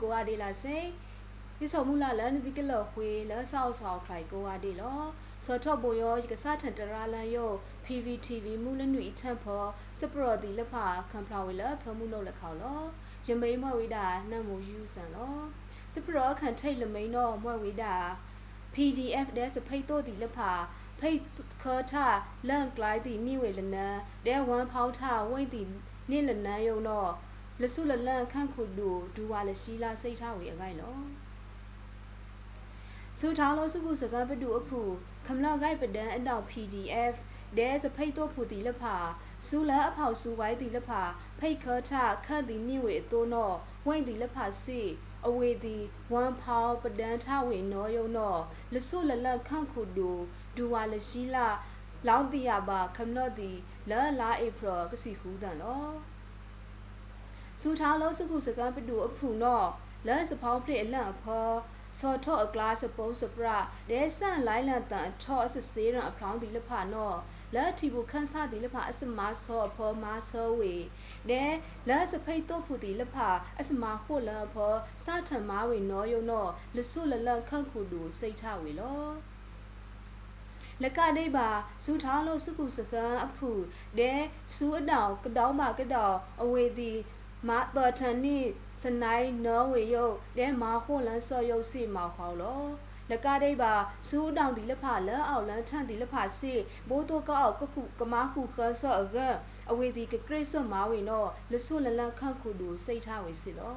ကိုအဒီလာစေဒီဆောမှုလာလန်ဒီကလောခွေလောဆောက်ဆောက်ခိုင်ကိုအဒီလောစောထော့ဘိုယောကစားထန်တရာလန်ယော PVTV မူလနွေထန်ဖောစပရော်ဒီလက်ဖာခံဖလာဝေလဖမှုလို့လက်ခေါလောယမိန်မဝိဒါနတ်မူယူဆန်လောစပရော်ခံထိတ်လမိန်တော့မွဲ့ဝိဒါ PDF တဲ့စဖိတ်တော့ဒီလက်ဖာဖိတ်ခေါ်ထလန့်ကလိုက်တီမိဝေလနန်တဲ့ဝမ်ဖောင်းထဝိတ်တီနိလနန်ယုံတော့ လဆုလလန့်ခန့်ခုဒူဒူဝါလရှိလာစိတ်ထားဝေအခိုင်လောစူထောင်းလို့စုခုစကားပတူအဖူခမလောက်ဂိုက်ပဒန်အနောက် PDF ဒဲစဖိတ်တော့ဖူတီလဖာစူလာအဖောက်စူဝိုင်းတီလဖာဖိတ်ခေါ်ထခန့်တီနိဝေအတိုးနောဝိတ်တီလဖာစီအဝေဒီဝမ်ဖောင်းပဒန်ထဝေနောယုံနောလဆုလလခန့်ခုဒူဒူဝါလရှိလာလောင်းတီယာပါခမလော့တီလာလာဧပြီကစီခူးတန်လော စူထားလို့စခုစကန်ပတူအဖူနောလဲစဖောင်းဖလစ်အလန့်အဖောစော်ထော့အကလာစပုံးစပရာဒဲဆန်လိုင်းလန်တန်ထော့အစစေးရန်အဖောင်းဒီလဖာနောလဲတီဘူခန်းစားဒီလဖာအစမဆောအဖောမာဆောဝေဒဲလဲစဖိတ်တော့ဖူဒီလဖာအစမခိုလန်အဖောစထမဝေနောယုံနောလဆုလလခန့်ခုလူစိတ်ထဝေလောလကဒိပါစူထားလို့စုခုစကန်အဖူဒဲစူအတောင်ကတောင်းပါကတောင်အဝေဒီ မာတော်ထန်နိစနိုင်နော်ဝေယုတ်ဒဲမာဟိုလန်ဆော့ယုတ်စီမောက်ခေါလောလကဒိပါစူတောင်ဒီလဖလဲအောက်လန်ထန်ဒီလဖစီဘိုးတော့ကောက်ကခုကမာခုခဆော့အကအဝေဒီကဂရိတ်ဆော့မာဝေနော်လဆုလလန်ခန့်ခုလူစိတ်ထားဝေစီလော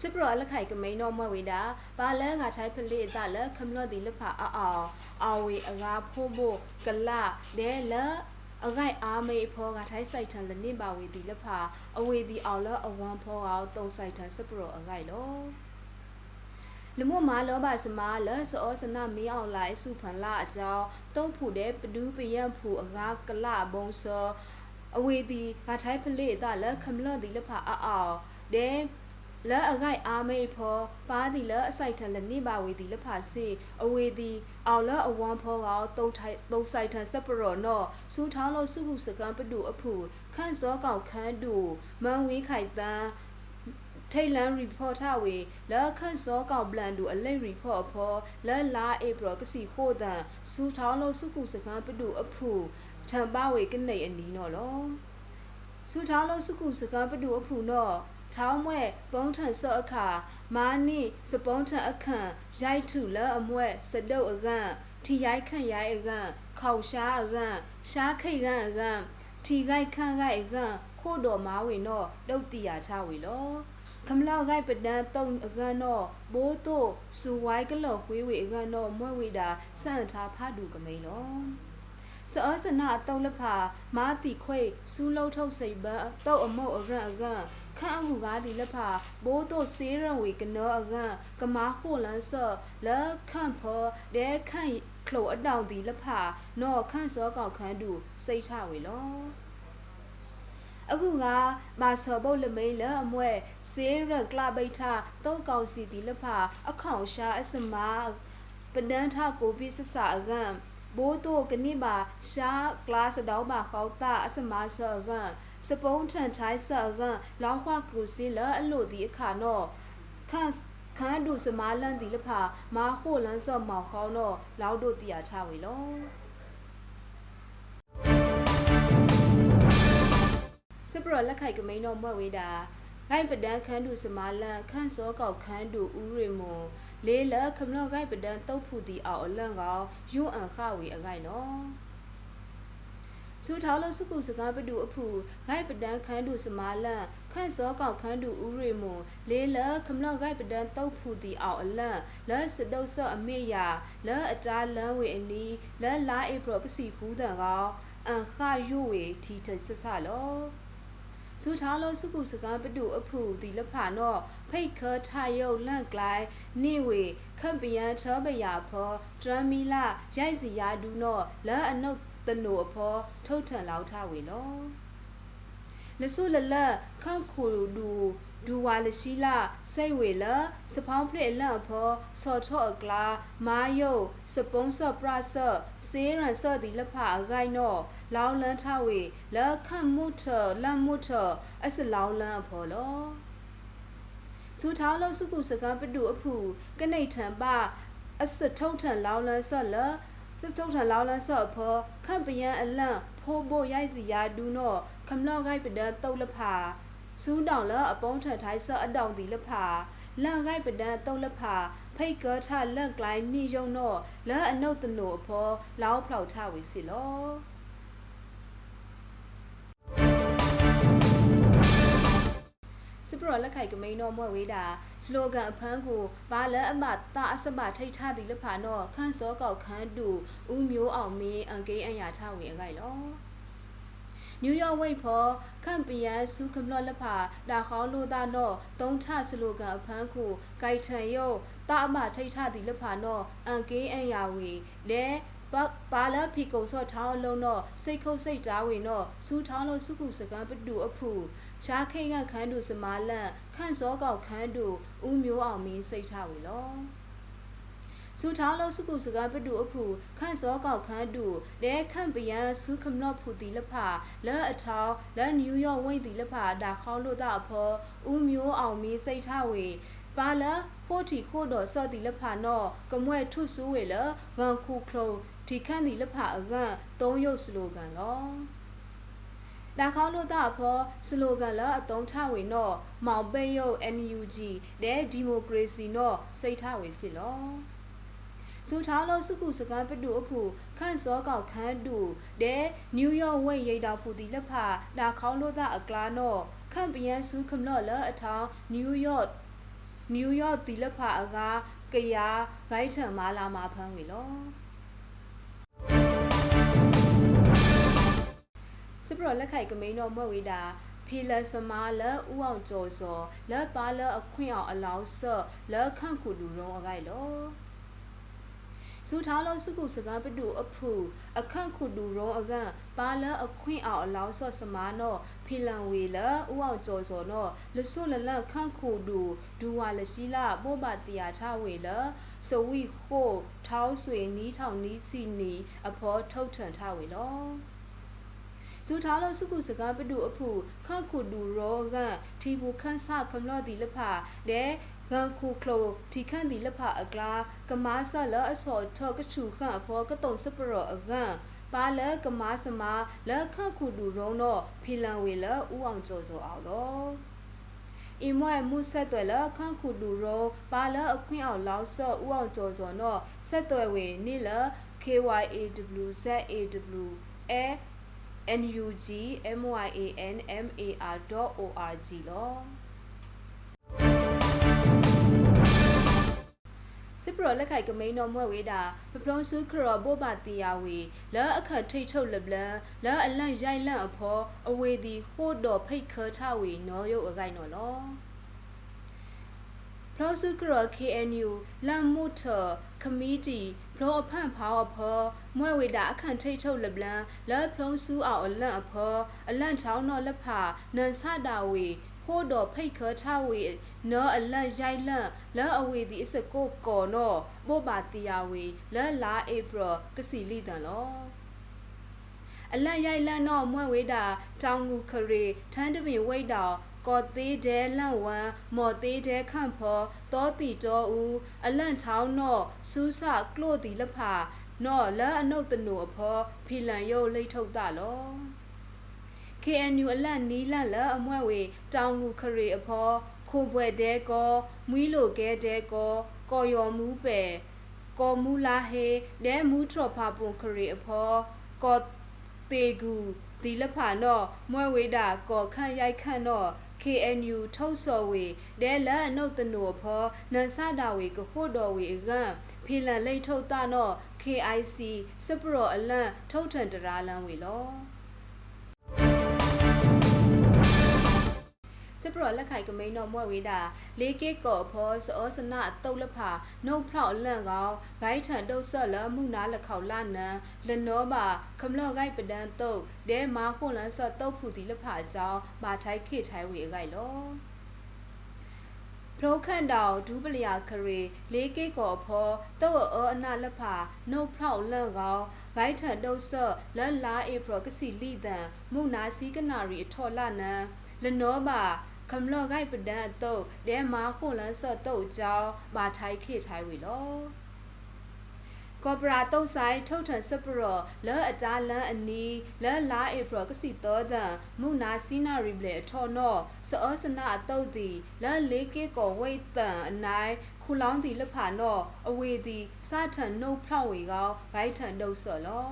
စပရလက်ခိုင်ကမိန်တော့မွဲ့ဝေတာဘာလဲငါထိုင်ဖလေတာလဲခမလော့ဒီလက်ဖာအောအောင်အဝေအငါဖိုးဖို့ကလဒဲလ အဂိုက်အားမေဖောကထိုင်ဆိုင်ထန်လနစ်ပါဝေဒီလက်ဖာအဝေဒီအောင်လအဝမ်ဖောအောင်တုံဆိုင်ထန်စပရအဂိုက်လောလမမာလောဘစမာလစောစနမီအောင်လိုက်စုဖန်လာအကြောင်းတုံးဖူတဲ့ပဒူးပယံဖူအငါကလဘုံစောအဝေဒီကထိုင်ဖလေတာလခမလော့ဒီလက်ဖာအောက်ဒဲ လဲအဂိုက်အာမေဖောပါဒီလဲအစိုက်ထန်လနိပါဝေဒီလဖာစေအဝေဒီအောင်လဲအဝမ်ဖောကောတုံထိုင်တုံဆိုင်ထန်စပရောနောစူထောင်းလို့စုဟုစကန်ပတူအဖူခန့်စောကောင်ခန်းတူမန်ဝေးခိုင်တန်းထိတ်လန် report ထဝေလဲခန့်စောကောင်ပလန်တူအလိတ် report ဖောလဲလာဧပြီကစီခိုးတန်စူထောင်းလို့စုခုစကန်ပတူအဖူထံပါဝေကနေအနီနော်လောစူထောင်းလို့စုခုစကန်ပတူအဖူနော် ထောင်းမွဲပုံးထန်စော့အခါမာနိစပုံးထန်အခန့်ရိုက်ထုလအမွဲစတုပ်အကန့်ထီရိုက်ခန့်ရိုက်အကန့်ခေါရှားအကန့်ရှားခိတ်ကန့်အကန့်ထီခိုက်ခန့်ခိုက်အကန့်ခို့တော်မာဝင်တော့တုတ်တီယာချဝေလောခမလောက်ဂိုက်ပဒန်တုံအကန်တော့ဘိုးတို့စူဝိုင်းကလော်ခွေးဝေအကန်တော့မွဲ့ဝေတာစန့်ထားဖားတူကမိန်လော စောစနာတုံးလဖာမာတီခွေစူးလုံးထုတ်စိတ်ပန်းတုတ်အမုတ်အရန့်အကန့်ခန့်အမှုကားဒီလက်ဖာဘိုးတို့စေးရံဝေကနောအကန့်ကမာဟိုလန်ဆော့လက်ခန့်ဖော်ဒဲခန့်ခလိုအတောင်ဒီလက်ဖာနော့ခန့်စောကောက်ခန်းတူစိတ်ချဝေလောအခုကမာဆောဘုတ်လမိန်လအမွဲစေးရကလပိထတုံးကောင်စီဒီလက်ဖာအခေါင်ရှာအစမာပဒန်းထကိုပိစစအကန့် ဘိုးတို့ကနိပါရှာကလာစတောင်းပါခေါတာအစမာဆောအကန့်စပုံးထန်ထိုင်းဆာကလောင်းခွာကရုစီလအလို့ဒီအခါနော့ခန့်ခန်းဒုစမာလန်ဒီလဖာမာဟိုလန်ဆော့မောက်ခေါနော့လောက်တို့တီယာချဝေလောစပရလက်ခိုက်ကမိန်တော့မွဲ့ဝေးတာဂိုင်ပဒန်ခန်းဒုစမာလန်ခန့်စောကောက်ခန်းဒုဥရေမွန် လေးလခမနော့ဂိုင်ပဒန်တုတ်ဖူတီအောင်အလန့်ကောင်ယူအန်ခဝေအဂိုင်နော်စူထောင်းလို့စုခုစကားပတူအဖူဂိုက်ပဒန်ခန်းတူစမာလန့်ခန့်စောကောက်ခန်းတူဥရေမွန်လေးလခမလော့ဂိုက်ပဒန်တုတ်ဖူတီအောင်အလန့်လဲစတုတ်ဆော့အမေယာလဲအတားလန်းဝေအနီလဲလာဧပြီကစီခူးတန်ကောင်အန်ခယွဝေထီထဆဆလောစူထားလို့စုခုစကားပတူအဖူဒီလဖာနော့ ဖိတ်ခထယုတ်လန့်ကလိုက်နေဝေခန့်ပယံချောပယာဖောဒရမီလာရိုက်စီယာဒူနော့လဲအနုတ်တနိုအဖောထုတ်ထန်လောက်ထဝေလောလဆုလလခန့်ခုဒူဒူဝါလရှိလာစိတ်ဝေလစဖောင်းဖလက်လန့်ဖောစော်ထော့အကလာမာယုစပုံးဆော့ပရဆော့စေးရန်ဆော့ဒီလဖအဂိုင်နောလောင်းလန်းထဝေလခတ်မှုထလန့်မှုထအစလောင်းလန်းဖော်လော စူထောင်းလို့စုခုစကားပတူအဖူကနေထံပါအစထုံထံလောင်းလန်းဆော့လစစ်ထုံထံလောင်းလန်းဆော့ဖော်ခန့်ပယံအလန့်ဖိုးဘိုရိုက်စီယာဒူနောခမလော့ဂိုက်ပဒတုတ်လဖာစူးတောင်လအပုံးထထိုင်းဆော့အတောင်တီလဖာလန်ဂိုက်ပဒတုတ်လဖာဖိတ်ကောထလန့်ကလိုင်းနိယုံနောလဲအနုတ်တနိုအဖောလောင်းဖောက်ထဝေစီလော စပရလက်ခိုက်ကမိန်တော်မွဲ့ဝေးတာစလိုဂန်အဖန်းကိုဘာလဲအမတာအစမထိတ်ထသည်လဖာနောခန့်စောကောက်ခန်းတူဦးမျိုးအောင်မင်းအန်ကေးအရာချဝေအခိုင်လောနယူးယောက်ဝိတ်ဖော်ခန့်ပယန်စုခမလော့လဖာဒါခေါလို့တာနောသုံးထစလိုဂန်အဖန်းကိုဂိုက်ထန်ယုတ်တာအမထိတ်ထသည်လဖာနောအန်ကေးအရာဝေလဲပါလာဖီကုံစော့ထောင်းလုံးတော့စိတ်ခုတ်စိတ်တားဝင်တော့စူးထောင်းလို့စုခုစကံပတူအဖူ ရှားခိတ်ကခန်းတူစမာလန့်ခန့်စောကောက်ခန်းတူဦးမျိုးအောင်မင်းစိတ်ထဝေလောစူထောင်းလို့စုခုစကားပတူအဖူခန့်စောကောက်ခန်းတူလဲခန့်ပယံစူးခမလော့ဖူတီလဖလဲအထောင်းလဲနယူးယောက်ဝိတ်တီလဖဒါခေါလို့တာအဖောဦးမျိုးအောင်မင်းစိတ်ထဝေပါလာခိုတီခိုတော်စော့တီလဖနောကမွဲထုဆူဝေလဂန်ခုခလုံးဒီခန့်တီလဖအကန်သုံးရုပ်စလိုဂန်လော ဒါခေါလို့တာဖောစလိုဂန်လာအတုံးထဝေနောမောင်ပိယုတ် NUG တဲ့ဒီမိုကရေစီနောစိတ်ထဝေစစ်လောစူထားလို့စုခုစကားပတူအဖူခန့်စောကောက်ခန်းတူတဲ့နယူးယောက်ဝိတ်ရိတ်တော်ဖူတီလက်ဖဒါခေါလို့တာအကလာနောခန့်ပယန်စုခမလော့လအထောင်းနယူးယောက်နယူးယောက်တီလက်ဖအကားကရာဂိုက်ထံမာလာမှာဖမ်းဝေလော စပရလက်ခိုက်ကမိန်တော်မွဲ့ဝေတာဖီလစမာလဥအောင်ကျော်စောလက်ပါလအခွင့်အောင်အလောင်းဆော့လက်ခန့်ခုလူရောအကိုက်လောစူထားလို့စုခုစကားပတူအဖူအခန့်ခုတူရောအကန်ပါလအခွင့်အောင်အလောင်းဆော့စမာနောဖီလန်ဝေလဥအောင်ကျော်စောနောလဆုလလခန့်ခုတူဒူဝါလရှိလာပို့ပါတရာချဝေလစဝီဟိုထောင်းဆွေနီးထောင်နီးစီနီအဖောထုတ်ထန်ထဝေလော ဇူထားလို့စုခုစကားပတူအဖူခန့်ခုတူရောကထီဘူခန့်ဆခမလော့ဒီလဖတဲ့ဂန်ခုခလိုတီခန့်ဒီလဖအကလာကမာဆလအစောထောကချူခန့်အဖောကတုံစပရောအကန်ပါလကမာစမာလက်ခန့်ခုတူရောတော့ဖီလန်ဝေလဥအောင်ကျော်စောအောင်တော့အင်းမွဲမှုဆက်သွယ်လခန့်ခုတူရောပါလအခွင့်အောင်လောက်ဆော့ဥအောင်ကျော်စောတော့ဆက်သွယ်ဝေနိလ KYAWZAW အဲ nugmyanmar.org လောစပရလက်ခိုက်ကမိန်တော်မွဲ့ဝေးတာပပလုံးစုခရဘောပါတီယာဝေလဲအခတ်ထိတ်ထုတ်လပလန်လဲအလန့်ရိုက်လန့်အဖောအဝေဒီဟို့တော်ဖိတ်ခထဝေနော်ရုပ်အကိုက်နော်လောဖလောစုကရ KNU လမ်မုထခမီတီ ဖလောအဖန့်ဖောအဖောမွဲဝေတာအခန့်ထိတ်ထုတ်လပလန်လက်ဖလုံးစုအောင်အလန့်အဖောအလန့်ချောင်းတော့လက်ဖာနန်ဆတာဝေခိုးတော်ဖိတ်ခထဝေနောအလန့်ရိုက်လန့်လဲအဝေဒီအစကိုကော်နောပို့ပါတီယာဝေလဲလာဧပြီကစီလီတန်လောအလန့်ရိုက်လန့်တော့မွဲဝေတာတောင်ငူခရေထန်းတပင်ဝိတ်တော် ကော်သေးတဲလန့်ဝမ်မော်သေးတဲခန့်ဖော်တောတီတော်ဦးအလန့်ချောင်းနော့စူးစကလို့တီလဖာနော့လဲအနုတ်တနုအဖော်ဖီလန်ယုတ်လိတ်ထုတ်တာလော KNU အလန့်နီးလန့်လအမွဲ့ဝေတောင်ငူခရေအဖော်ခိုဘွယ်တဲကောမွီးလိုကဲတဲကောကော်ယော်မူးပဲကော်မူလာဟေဒဲမူးထော်ဖာပွန်ခရေအဖော်ကော်တေဂူဒီလဖာနော့မွဲ့ဝေတာကော်ခန့်ရိုက်ခန့်နော့ KNU ထုတ်စော်ဝေဒဲလအနုတ်တနုဖောနန်ဆတာဝေကဖို့တော်ဝေအကံဖီလန်လိတ်ထုတ်တာနော့ KIC စပရောအလန့်ထုတ်ထန်တရာလန်ဝေလော စပရလက်ခိုက်ကမိန်တော်မွဲ့ဝေးတာလေးကေကောဖောစောစနတုတ်လဖာနှုတ်ဖောက်လန့်ကောင်ဂိုင်းထန်တုတ်ဆော့လမှုနာလက်ခေါလနန်လနောပါခမလော့ဂိုက်ပဒန်တုတ်ဒဲမာခွန်လန်ဆော့တုတ်ဖူတီလဖာအကြောင်းမာထိုက်ခေထိုင်ဝေအကိုက်လောဖလောခန့်တောင်ဒူးပလျာခရေလေးကိကောဖောတော့အောအနာလဖာနှုတ်ဖောက်လန့်ကောဂိုင်းထန်တုတ်ဆော့လက်လာအေပရကစီလိတန်မုနာစီကနာရီအထော်လနန် လနောပါကမ္လော့ဂိုက်ပဒန်တုတ်ဒဲမာခုလန်ဆော့တုတ်ကြောင်းမာထိုင်ခေထိုင်ဝီလောကော်ပိုရာတုတ်ဆိုင်ထုတ်ထန်စပရောလဲအတားလန်အနီလဲလာဧပရကစီတော်သံမုနာစီနာရီဘလေအထော်နော့စောစနာအတုတ်သည်လဲလေးကေကောဝိတ်တန်အနိုင်ခုလောင်းသည်လက်ဖာနော့အဝေသည်စထန်နှုတ်ဖောက်ဝေကောဂိုက်ထန်နှုတ်ဆော့လော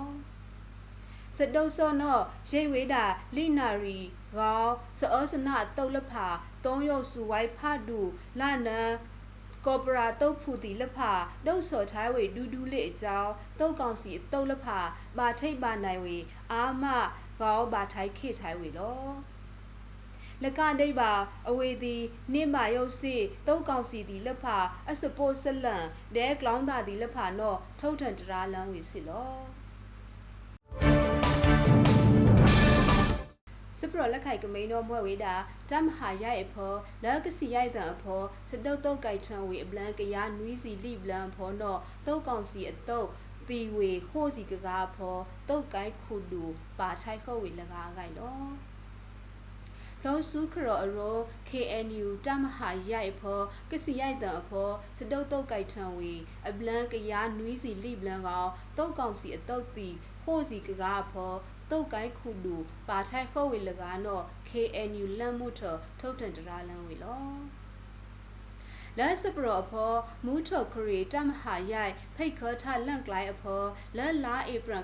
စတုတ်စောနောရိတ်ဝေးတာလိနာရီကောစောစနာတုတ်လဖာသုံးရုပ်စုဝိုက်ဖဒူလာနံကော်ပိုရာတုတ်ဖူတီလဖာဒုတ်စော်ထိုင်းဝေဒူးဒူးလေးအကြောင်းတုတ်ကောင်စီတုတ်လဖာဘာထိတ်ပါနိုင်ဝေအာမကောဘာထိုင်းခေထိုင်းဝေလောလကဒိတ်ပါအဝေသည်နိမယုတ်စီတုတ်ကောင်စီသည်လက်ဖာအစပိုဆလန်ဒဲကလောင်းတာသည်လက်ဖာနော့ထုတ်ထန်တရာလန်းဝေစီလော စပရလက်ခိုက်ကမိန်တော်မွဲ့ဝေတာတမဟာရိုက်အဖောလက်ကစီရိုက်တဲ့အဖောစတုတ်တုတ်ကြိုက်ထံဝေအပလန်ကရနွီးစီလိပလန်ဖောတော့တုတ်ကောင်စီအတုတ်တီဝေဟိုးစီကကားဖောတုတ်ကိုက်ခုလူပါထိုက်ခေါ်ဝေလကားကိုက်လောလောစုခရောအရော KNU တမဟာရိုက်ဖောကစီရိုက်တဲ့အဖောစတုတ်တုတ်ကြိုက်ထံဝေအပလန်ကရနွီးစီလိပလန်ကောင်တုတ်ကောင်စီအတုတ်တီဟိုးစီကကားဖော တုတ်ကိုင်းခုလူပါထိုက်ခေါ်ဝေလကားနော် KNU လမ်းမှုထထုတ်တန်တရာလမ်းဝေလောလက်စပရအဖောမူထော်ခရီတမဟာရိုက်ဖိတ်ခေါ်ထလန့်ကလိုက်အဖောလက်လာဧပရ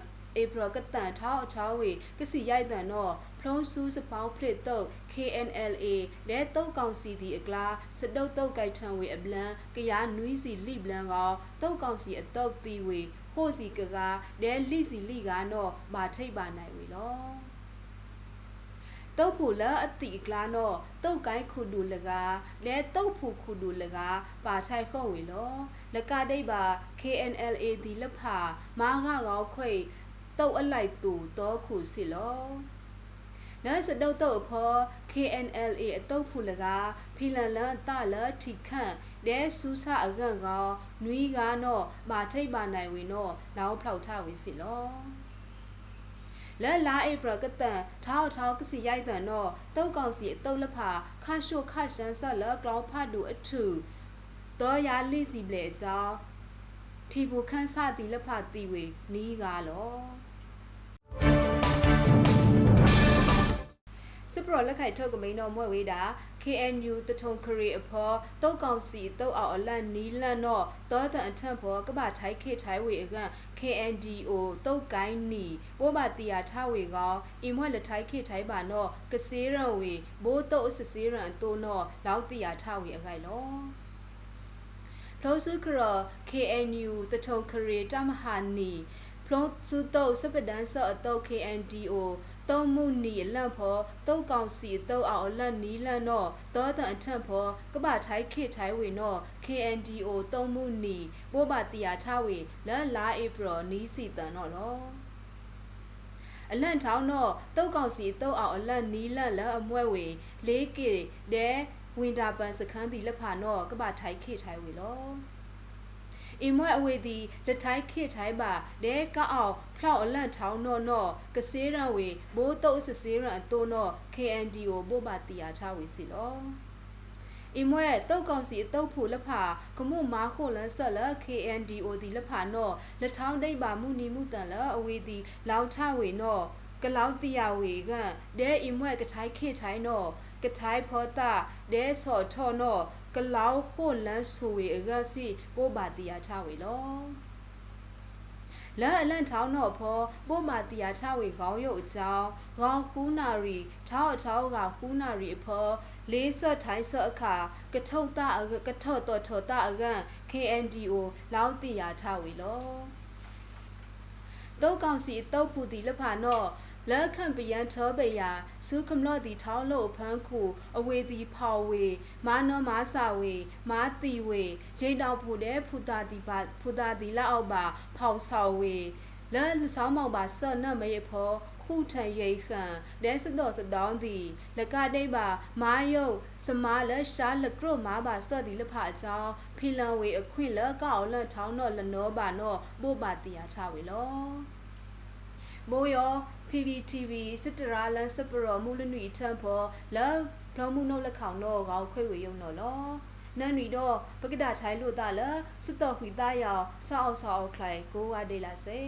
ဧပရကတန်ထောက်အချောင်းဝေကစီရိုက်တန်တော့ဖလုံးဆူးစပေါင်းဖလစ်တုတ် KNLA လဲတုတ်ကောင်စီဒီအကလာစတုတ်တုတ်ကြိုက်ထံဝေအပလန်ကရားနွီးစီလိပလန်ကောတုတ်ကောင်စီအတုတ်တီဝေ ဟိုစီကကဒဲလိစီလိကနောမာထိတ်ပါနိုင်ဝေလောတုတ်ဖူလအတိကလာနောတုတ်ကိုင်းခုဒူလကလဲတုတ်ဖူခုဒူလကပါထိုက်ခုံဝေလောလကဒိတ်ပါ KNLA ဒီလဖာမာငါကောခွေတုတ်အလိုက်တူတော့ခုစီလောလဲစတုတ်တုတ်ဖော KNLA အတုတ်ဖူလကဖီလန်လန်တလထိခန့် ဒဲဆူဆာအကန့်ကောနွီးကားနော့မာထိတ်ပါနိုင်ဝင်နော့လောင်းဖောက်ထဝေစီလောလဲလာအိပရကတန်ထောက်ထောက်ကစီရိုက်တန်တော့တုတ်ကောင်စီအတုတ်လဖာခါရှို့ခရှန်ဆက်လကလောင်းဖတ်တူအထူတော့ရလိစီပလေအကြောင်းထီဘူခန်းစတီလဖာတီဝေနီးကားလော စပရလက်ခိုက်ထုတ်ကမိန်တော်မွဲ့ဝေးတာ KNU တထုံခရီအဖောတုတ်ကောင်စီတုတ်အောင်အလန့်နီးလန့်တော့တောတန်အထက်ဖောကပထိုက်ခေထိုင်ဝေအကန့် KNDO တုတ်ကိုင်းနီပိုးပါတီယာထဝေကောအင်မွဲ့လက်ထိုက်ခေထိုင်ပါတော့ကစေးရံဝေဘိုးတုတ်အစစေးရံအတိုးတော့လောက်တီယာထဝေအခိုင်လောလောစုခရ KNU တထုံခရီတမဟာနီဖလုံးစုတုတ်စပဒန်ဆော့အတုတ် KNDO သုံးမှုနီအလန့်ဖောတုတ်ကောင်စီတုတ်အောင်အလန့်နီးလန့်တော့သောတန်အထက်ဖောကပထိုင်းခေထိုင်းဝေတော့ KNDO သုံးမှုနီပိုးပါတီယာထဝေလက်လာဧပြီနီးစီတန်တော့လောအလန့်ထောင်းတော့တုတ်ကောင်စီတုတ်အောင်အလန့်နီးလန့်လက်အမွဲဝေ 4K ဒဲဝင်တာပန်စခန်းတီလက်ဖာတော့ကပထိုင်းခေထိုင်းဝေလော အင်မွဲအဝေဒီလက်ထိုင်းခေထိုင်းပါဒဲကအောင်ဖလောက်အလန့်ထောင်းတော့တော့ကစေးရံဝေဘိုးတုတ်စစေးရံအတိုးတော့ KNDO ဘို့ပါတီယာချဝေစီလောအမွဲတုတ်ကောင်စီအတုတ်ဖူလက်ဖာကမှုမာခိုလန်ဆက်လ KNDO ဒီလက်ဖာနော်လက်ထောင်းဒိတ်ပါမှုနီမှုတန်လအဝေဒီလောင်ချဝေနော်ကလောက်တီယာဝေကဒဲအမွဲကထိုင်းခေထိုင်းနော်ကထိုင်းဖောတာဒဲဆော်ထော်နော် ကလောက်ခိုလန်ဆူဝေအကစီပိုးပါတီယာချဝေလောလဲအလန့်ထောင်းတော့ဖောပို့မာတီယာချဝေခေါင်းရုပ်အကြောင်းခေါင်းခူးနာရီထောက်အချောင်းကခူးနာရီဖောလေးဆက်ထိုင်းဆက်အခါကထုတ်တာကထုတ်တော့ထောတာအကန် KNDO လောက်တီယာချဝေလောတုတ်ကောင်စီတုတ်ဖူတီလဖာနော့ လက်ခံပယံထောပယာစုခမလော့တီထောင်းလို့ဖန်းခုအဝေတီဖော်ဝေမာနောမာစာဝေမာတီဝေရိတ်တော်ဖူတဲ့ဖူတာတီပါဖူတာတီလောက်အောက်ပါဖောက်ဆောက်ဝေလဲဆောင်းမောက်ပါဆော့နတ်မရဖောဟခုထန်ရိတ်ခန့်ဒဲစတော့စတောင်းသည်လကတိတ်ပါမာယုတ်စမားလရှာလကရမာပါစော့ဒီလဖအကြောင်းဖီလန်ဝေအခွင့်လကောက်လန်ထောင်းတော့လနောပါနောပို့ပါတီယာထဝေလောမိုးယော PPTV စစ်တရာလန်စပရောမူလနွီထံဖောလဘလမှုနုတ်လက်ခေါင်တော့ကောက်ခွေဝေယုံတော့လောနန်ရီတော့ပကဒထိုင်လို့တာလစစ်တော်ခွေသားယောက်ဆောက်ဆောက်ခလိုက်ကိုဝါဒေလာစေ